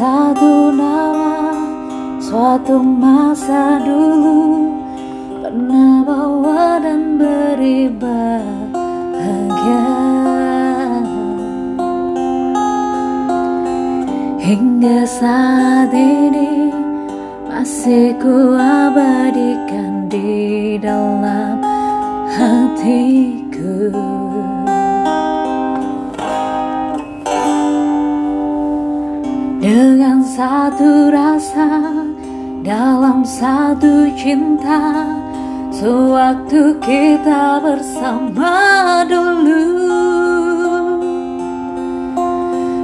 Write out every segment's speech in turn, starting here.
Satu nama Suatu masa dulu. Pernah bawa dan beri bahagia. Hingga saat ini Masih ku abadikan di dalam hatiku. Satu rasa dalam satu cinta. Sewaktu kita bersama dulu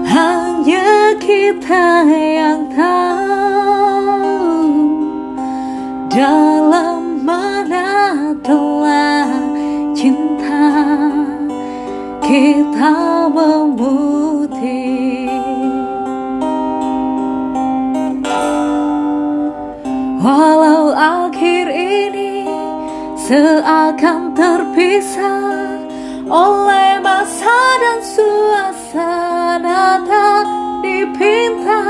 Hanya kita yang tahu Dalam mana telah cinta kita memutih seakan terpisah oleh masa dan suasana tak dipinta.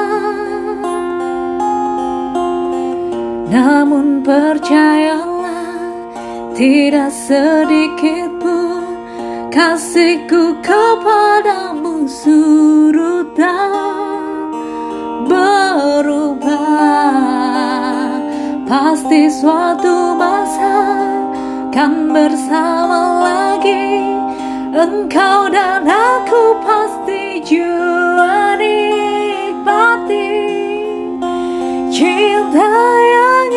Namun percayalah tidak sedikit pun kasihku kepadamu surut dan berubah. Pasti suatu kan bersama lagi Engkau dan aku pasti jua nikmati Cinta yang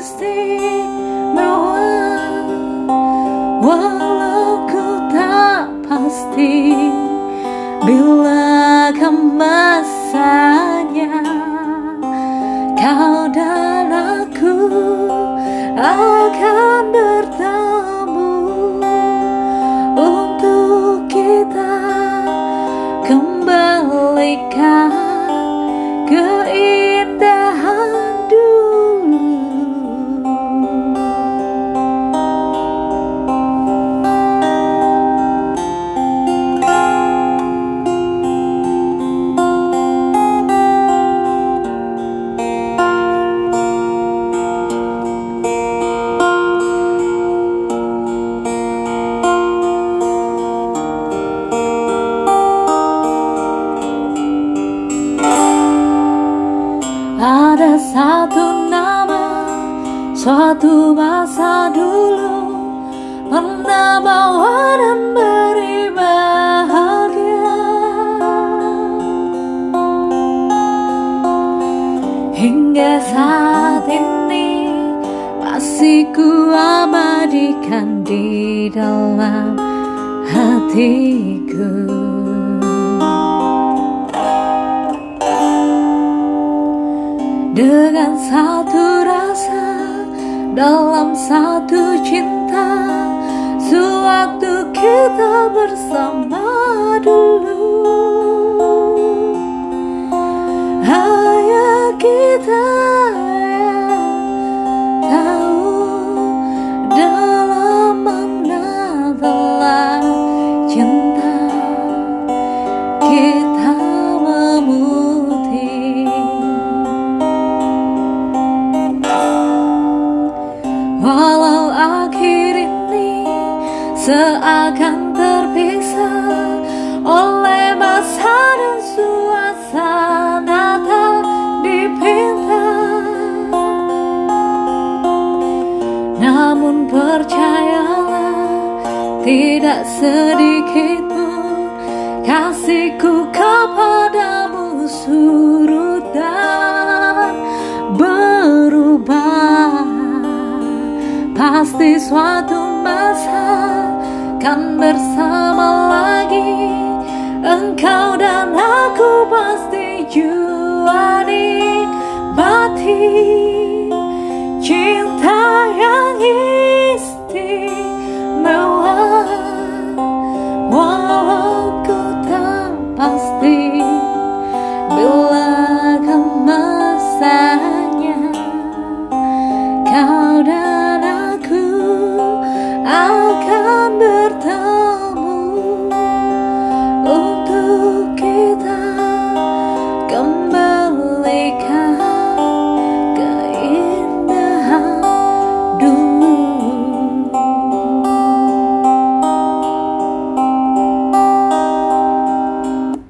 istimewa Walau Ada satu nama Suatu masa dulu Pernah bawa dan beri bahagia. Hingga saat ini Masih ku abadikan di dalam hatiku Dengan satu rasa dalam satu cinta Sewaktu kita bersama dulu seakan terpisah oleh masa dan suasana tak dipinta. Namun percayalah tidak sedikit pun kasihku kepadamu surut dan berubah. Pasti suatu masa kan bersama lagi Engkau dan aku pasti jua nikmati Cinta 的